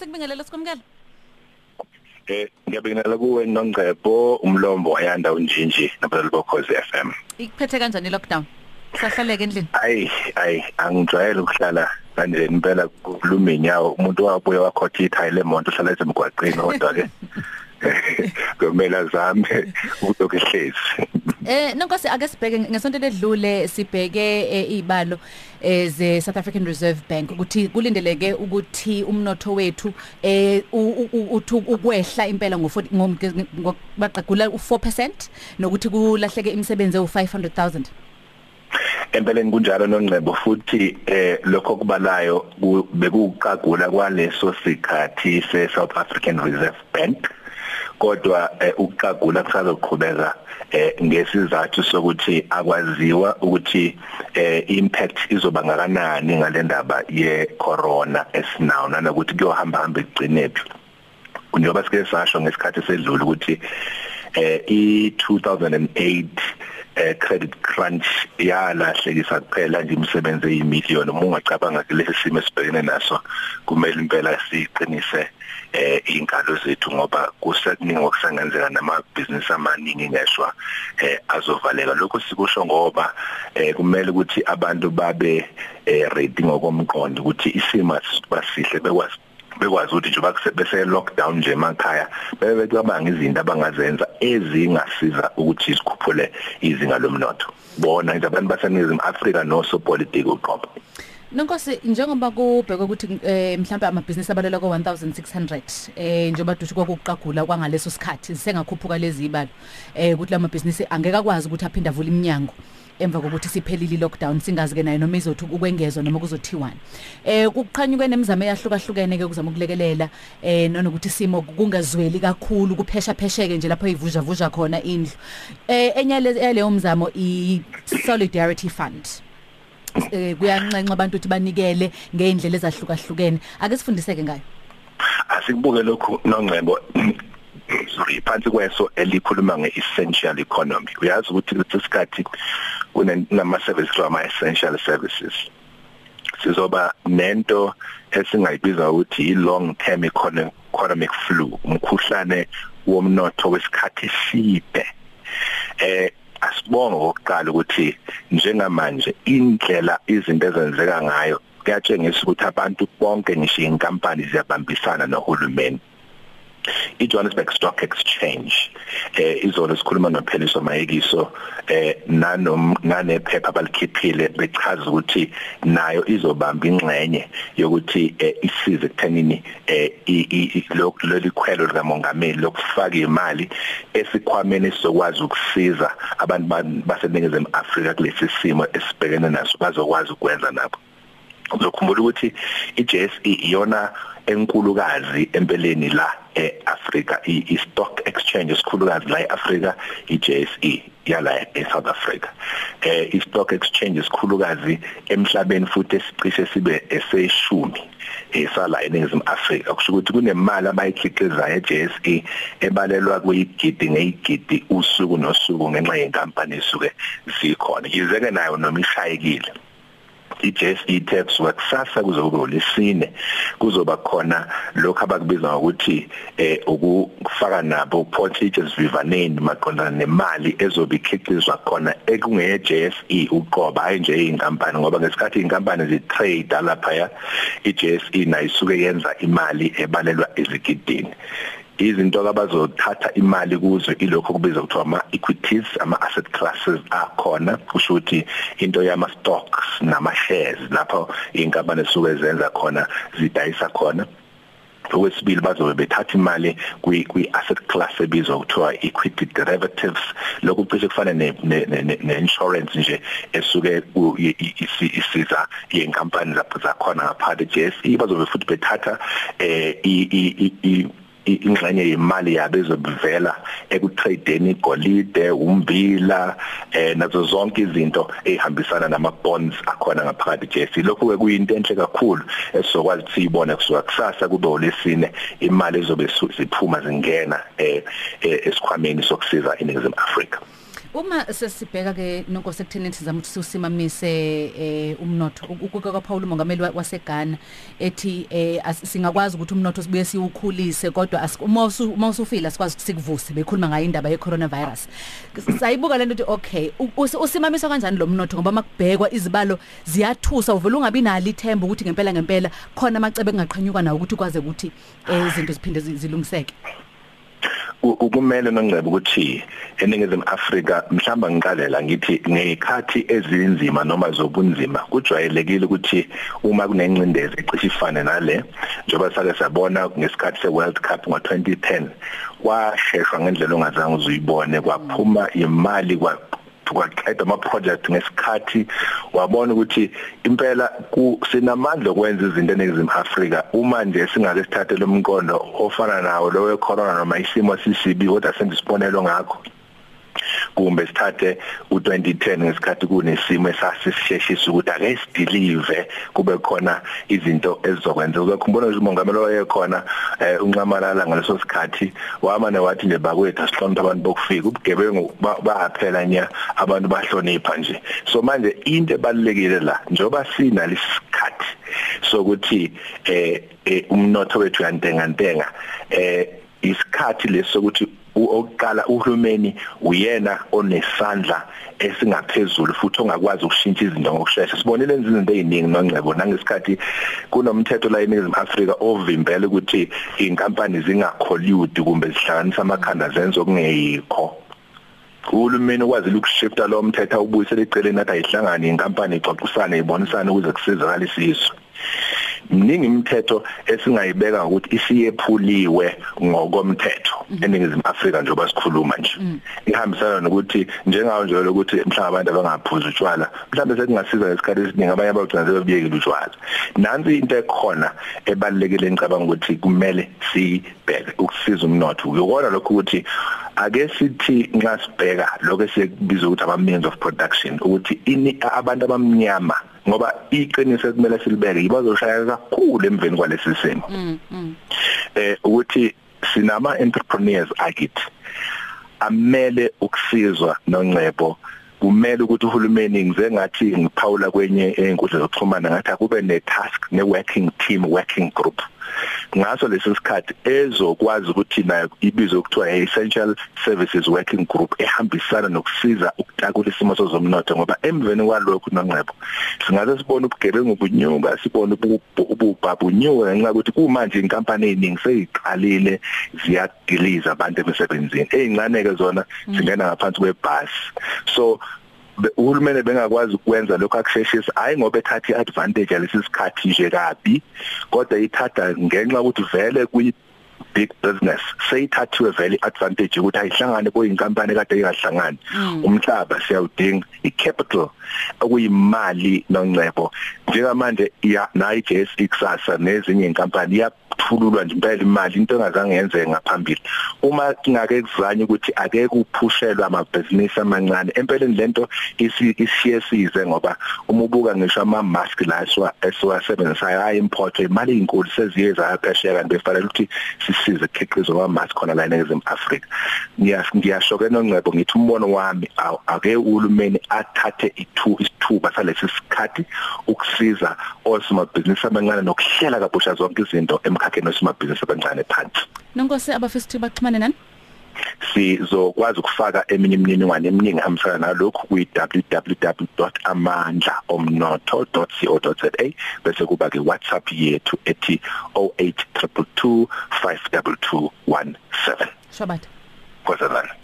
sikubingelele sikwamukela Eh ngiyabingelela kuwe noNgcebo umlombo ayanda unjinji nabadlali bokhozi FM. ikuphethe kanjani lockdown? Sahlaleke endlini Ayi ayi angijwayele ukuhlala kanje impela kuluma inyawo umuntu wabuye wakhotha ithayi lemonto uhlala esemgwaqeni kodwa ke kumele azame ukuthi hlezi. eh nonkosi ake sibheke ngesonto ledlule sibheke eh, ibalo eh, ze South African Reserve Bank ukuthi kulindeleke ukuthi umnotho wethu eh uthi ukwehla impela ngo baqagula u4% nokuthi kulahleke imisebenzi ewu500000 Empeleni kunjalo noNgcebo futhi eh lokho kubalayo ku- bekuqagula kwaleso sikhathi se South African Reserve Bank kodwa eh, ukuqagula kusazoqhubeka eh ngesizathu sokuthi akwaziwa ukuthi eh impact izoba ngakanani ngalendaba ye corona esinawo nanokuthi kuyohamba hamba egcinephi njengoba sike sasho ngesikhathi sedlule ukuthi eh i2008 eh credit crunch yalahlekisa kuphela nje imisebenzi eyimiliyoni uma ungacabanga kulesi simo esibhekene naso kumele impela siqinise eh inkalo zethu ngoba kusekuningi okusangenzeka namabhizinisi amaningi ngeshwa eh azovaleka. Lokho sikusho ngoba eh kumele ukuthi abantu babe eh ready ngokomqondo ukuthi isimo basihle bekwazi bekwazi ukuthi nje bakuse lockdown nje emakhaya bebe cabanga izinto abangazenza ezingasiza ukuthi sikhuphule izinga lomnotho. Bona nje abantu baseNingizimu Afrika no so politics uqobo. Nonkosi njengoba kubhekwe ukuthi eh mhlawumbe amabhizinisi abalela ko 1600 eh njengoba dushe kwakuqagula kwangaleso sikhathi sengakhuphuka lezi ibalo eh ukuthi lamabhizinisi angeke akwazi ukuthi aphinde avule iminyango emva kokuthi siphelile lockdown singazi ke nayo noma izothi ukwengezwa noma kuzothiwani. Eh kuqhanyuke nemizamo eyahlukahlukene ke ukuzama ukulekelela eh nanokuthi isimo kungazweli kakhulu kuphesha phesheke nje lapho ivuja vuja khona indlu. Eh enye leyo mzamo i solidarity fund. Eh kuyancenca abantu ukuthi banikele ngeindlela ezahlukahlukene. Ake sifundiseke ngayo. Asikubuke lokhu noNgcebo. Sorry phansi kweso elikhuluma ngeessential economy. Uyazi ukuthi lesikhathi kunama services ama essential services. Sizoba nento esingayibiza ukuthi i long term economic flu umkhuhlane womnotho wesikhathi eside eh asibonga okokuqala ukuthi njengamanje indlela izinto ezenzeka ngayo kuyatshengisa ukuthi abantu bonke ngisho inkampani ziyabambisana nohulumeni. iJohannesburg Stock Exchange eh izolo sikhuluma noPheliso Mayekiso eh nanom nanephepha abalikhiphile bechaza ukuthi nayo izobamba ingxenye yokuthi eh, isize ekuthenini eh leli khwelo likamongameli lokufaka imali esikhwameni sokwazi ukusiza abantu baseNingizimu Afrika kulesi simo esibhekene naso bazokwazi ukwenza nabo. Uzokhumbula ukuthi iJSE iyona enkulukazi empeleni la eAfrika istock exchange esikhulukazi la eAfrika iJSE yala eSouth Africa. Eh istock exchange esikhulukazi emhlabeni futhi esicishe sibe eseshumi esala eNingizimu Afrika. Kusho ukuthi kunemali abayikhiqizayo eJSE ebalelwa kuyigidi ngeyigidi usuku nosuku ngenxa yenkampani esuke zikhona. Yizeke nayo noma ishayekile. iJSE tax wakusasa kuzoba ulesine. Kuzoba khona lokho abakubiza ngokuthi eh ukufaka nabo portages vivaneni maqondana nemali ezobe ikhiqizwa khona ekungeye JSE uqoba hayi nje inkampani ngoba ngesikhathi inkampani zitrade lapha iJSE nayo isuke yenza imali ebalelwa ezigidini. Izinto abazothatha imali kuzo ilokho kubizwa kuthiwa ama equities ama asset classes akhona. Kusho ukuthi into yama stocks nama shares lapho inkampani esuke zenza khona zidayisa khona. Okwesibili bazobe bethatha imali kwi kwi asset class ebizwa kuthiwa equity derivatives. Lokhu cishe kufana ne ne insurance nje esuke isiza yenkampani zakhona ngaphakathi JSE bazobe futhi bethatha eh i ingxenye yemali yabo ezobivela ekutradeni igolide umbila eh nazo zonke izinto ehambisana nama bonds akhona ngaphakathi JSE lokho ke kuyinto enhle kakhulu esizokwazi ukuthi siyibone kusuka kusasa kube olesine imali ezobe siphuma zingena eh esikhwameni sokusiza iNingizimu Afrika. Uma sesibheka ke nonke sekutheni sizama ukuthi siusimamise eh umnotho ukuke kwaPaul umongameli waseGhana ethi eh as- singakwazi ukuthi umnotho sibuye siwukhulise kodwa as- uma usu- uma usufila sikwazi ukuthi sikuvuse bekhuluma ngayo indaba ye coronavirus. Sayibuka lento ukuthi okay u- us- usimamiswa kanjani lo mnotho ngoba makubhekwa izibalo ziyathusa uvela ungabi nalo ithemba ukuthi ngempela ngempela khona amacebe engaqhanyuka nawo ukuthi kwaze ukuthi eh izinto ziphinde zi- zilungiseke. U- ukumele nongcebo ukuthi eningizimu Afrika mhlamba ngiqalela ngithi ngekhathi ezinzima noma zobunzima kujwayelekile ukuthi uma kunencindezi ecishe ifane nale njengoba sake sabona ngesikhathi seWorld Cup ngo2010 kwasheshwa ngendlela ongazange uzuyibone kwaphuma imali kwa kwaqeda ama project ngesikhathi wabona ukuthi impela ku sinamandla okwenza izinto eNingizimu Afrika. Uma nje singake sithathe lo mkondo ofana nawo lo we corona noma isimo sisibi kodwa senze isibonelo ngakho. Kumbe sithathe u2010 ngesikhathi kunesimo esasisheshisa ukuthi ake sidelive kube khona izinto ezizokwenza. Uzokhumbula nje umongameli oyekhona eh, unqamalala ngaleso sikhathi wamane wathi nje bakwethu asihloniphe abantu bokufika ubugebengu ba- bayaphela nya abantu bahlonipha nje. So manje into ebalekile la njoba sina lesikhathi sokuthi eh eh, umnotho wethu uyantenga ntenga eh isikhathi lesokuthi oqala uhulumeni uyena onesandla esingaphezulu futhi ongakwazi ukushintsha izinto ngokusheshsha sibonile izinto eziningi nongcebo. Nangesikhathi kunomthetho la eNingizimu Afrika ovimbela ukuthi inkampani zingacollude kumbe zihlanganisa amakhanda zenze okungeyikho. Uhulumeni ukwazile ukushifta lo mthetho awubuyisele eceleni nathi ayihlangane inkampani ixoxisane ibonisane ukuze kusizakale isizwe. Mningi imithetho esingayibeka ukuthi isiyephuliwe ngokomthetho. Eningizimu Afrika njengoba sikhuluma nje. Ihambisana nokuthi njengawo nje lokuthi mhlawumbe abantu abangaphuza utshwala mhlawumbe sekungasiza ngesikhathi esiningi abanye abagcina sebebiyekile utshwala. Nansi into ekhona ebalekile engicabanga ukuthi kumele sibheke ukusiza umnotho. Uyona lokho ukuthi ake sithi nxa sibheka lokho esikubiza ukuthi ama means of production ukuthi ini abantu abamnyama ngoba iqiniso ekumele silibeke yibazoshaya kakhulu emveni kwalesi simo. Eh ukuthi sinama entrepreneurs akithi amele ukusizwa nongcebo. Kumele ukuthi uhulumeni ngize ngathi ngiphawula kwenye einkundla zokuxhumana ngathi akube ne task ne working team working group. Ngaso lesi sikhathi ezokwazi ukuthi nayo ibizwe ukuthiwa essential services working group ehambisana nokusiza ukutakula isimo sezomnotho ngoba emveni kwalokho nongcebo singaze sibone ubugebengu bunyuka sibone ububhabunyuka ngenxa ukuthi kumanje inkampani eziningi seyiqalile ziyadiliza abantu emsebenzini ezincane ke zona zingena ngaphansi kwebhasi. So be- uhulumeni bengakwazi ukwenza lokho akusheshisa. Hayi ngoba ethatha iadvantage yalesi sikhathi nje kabi kodwa ithatha ngenxa ukuthi vele kuyi big business seyithathiwe vele advantage ukuthi ayihlangane kuyinkampani kade ingahlangani. Umhlaba siyawudinga icapital okuyimali nongcebo njengamanje ya nayi JS ikusasa nezinye inkampani yathululwa nje impela imali into engazange yenzeke ngaphambili. Uma kingake kuzanye ukuthi ake kuphushelwa amabhizinisi amancane empeleni lento isi- isiyesize ngoba uma ubuka ngisho ama mask la esiwa esiwasebenzisayo ay import imali inkulu seziye zayaphesheya kanti befanele ukuthi sisize ikhiqizo kwa mask khona la eNingizimu Afrika ngiyas ngiyasho ke nongcebo ngithi umbono wami aw- ake uhulumeni athathe ithu isithuba salesi sikhathi ukusiza osomabhizinisi abancane nokuhlela kabusha zonke izinto emkhakheni osomabhizinisi abancane phansi Nonkosi abafisa baxhumane nani? Sizokwazi ukufaka eminye imininingwane eminingi hambisana nalokhu kwi www.amandlaomnotho.co.za bese kuba ke WhatsApp yethu ethi 08222 52217 Shwabata. kwazalana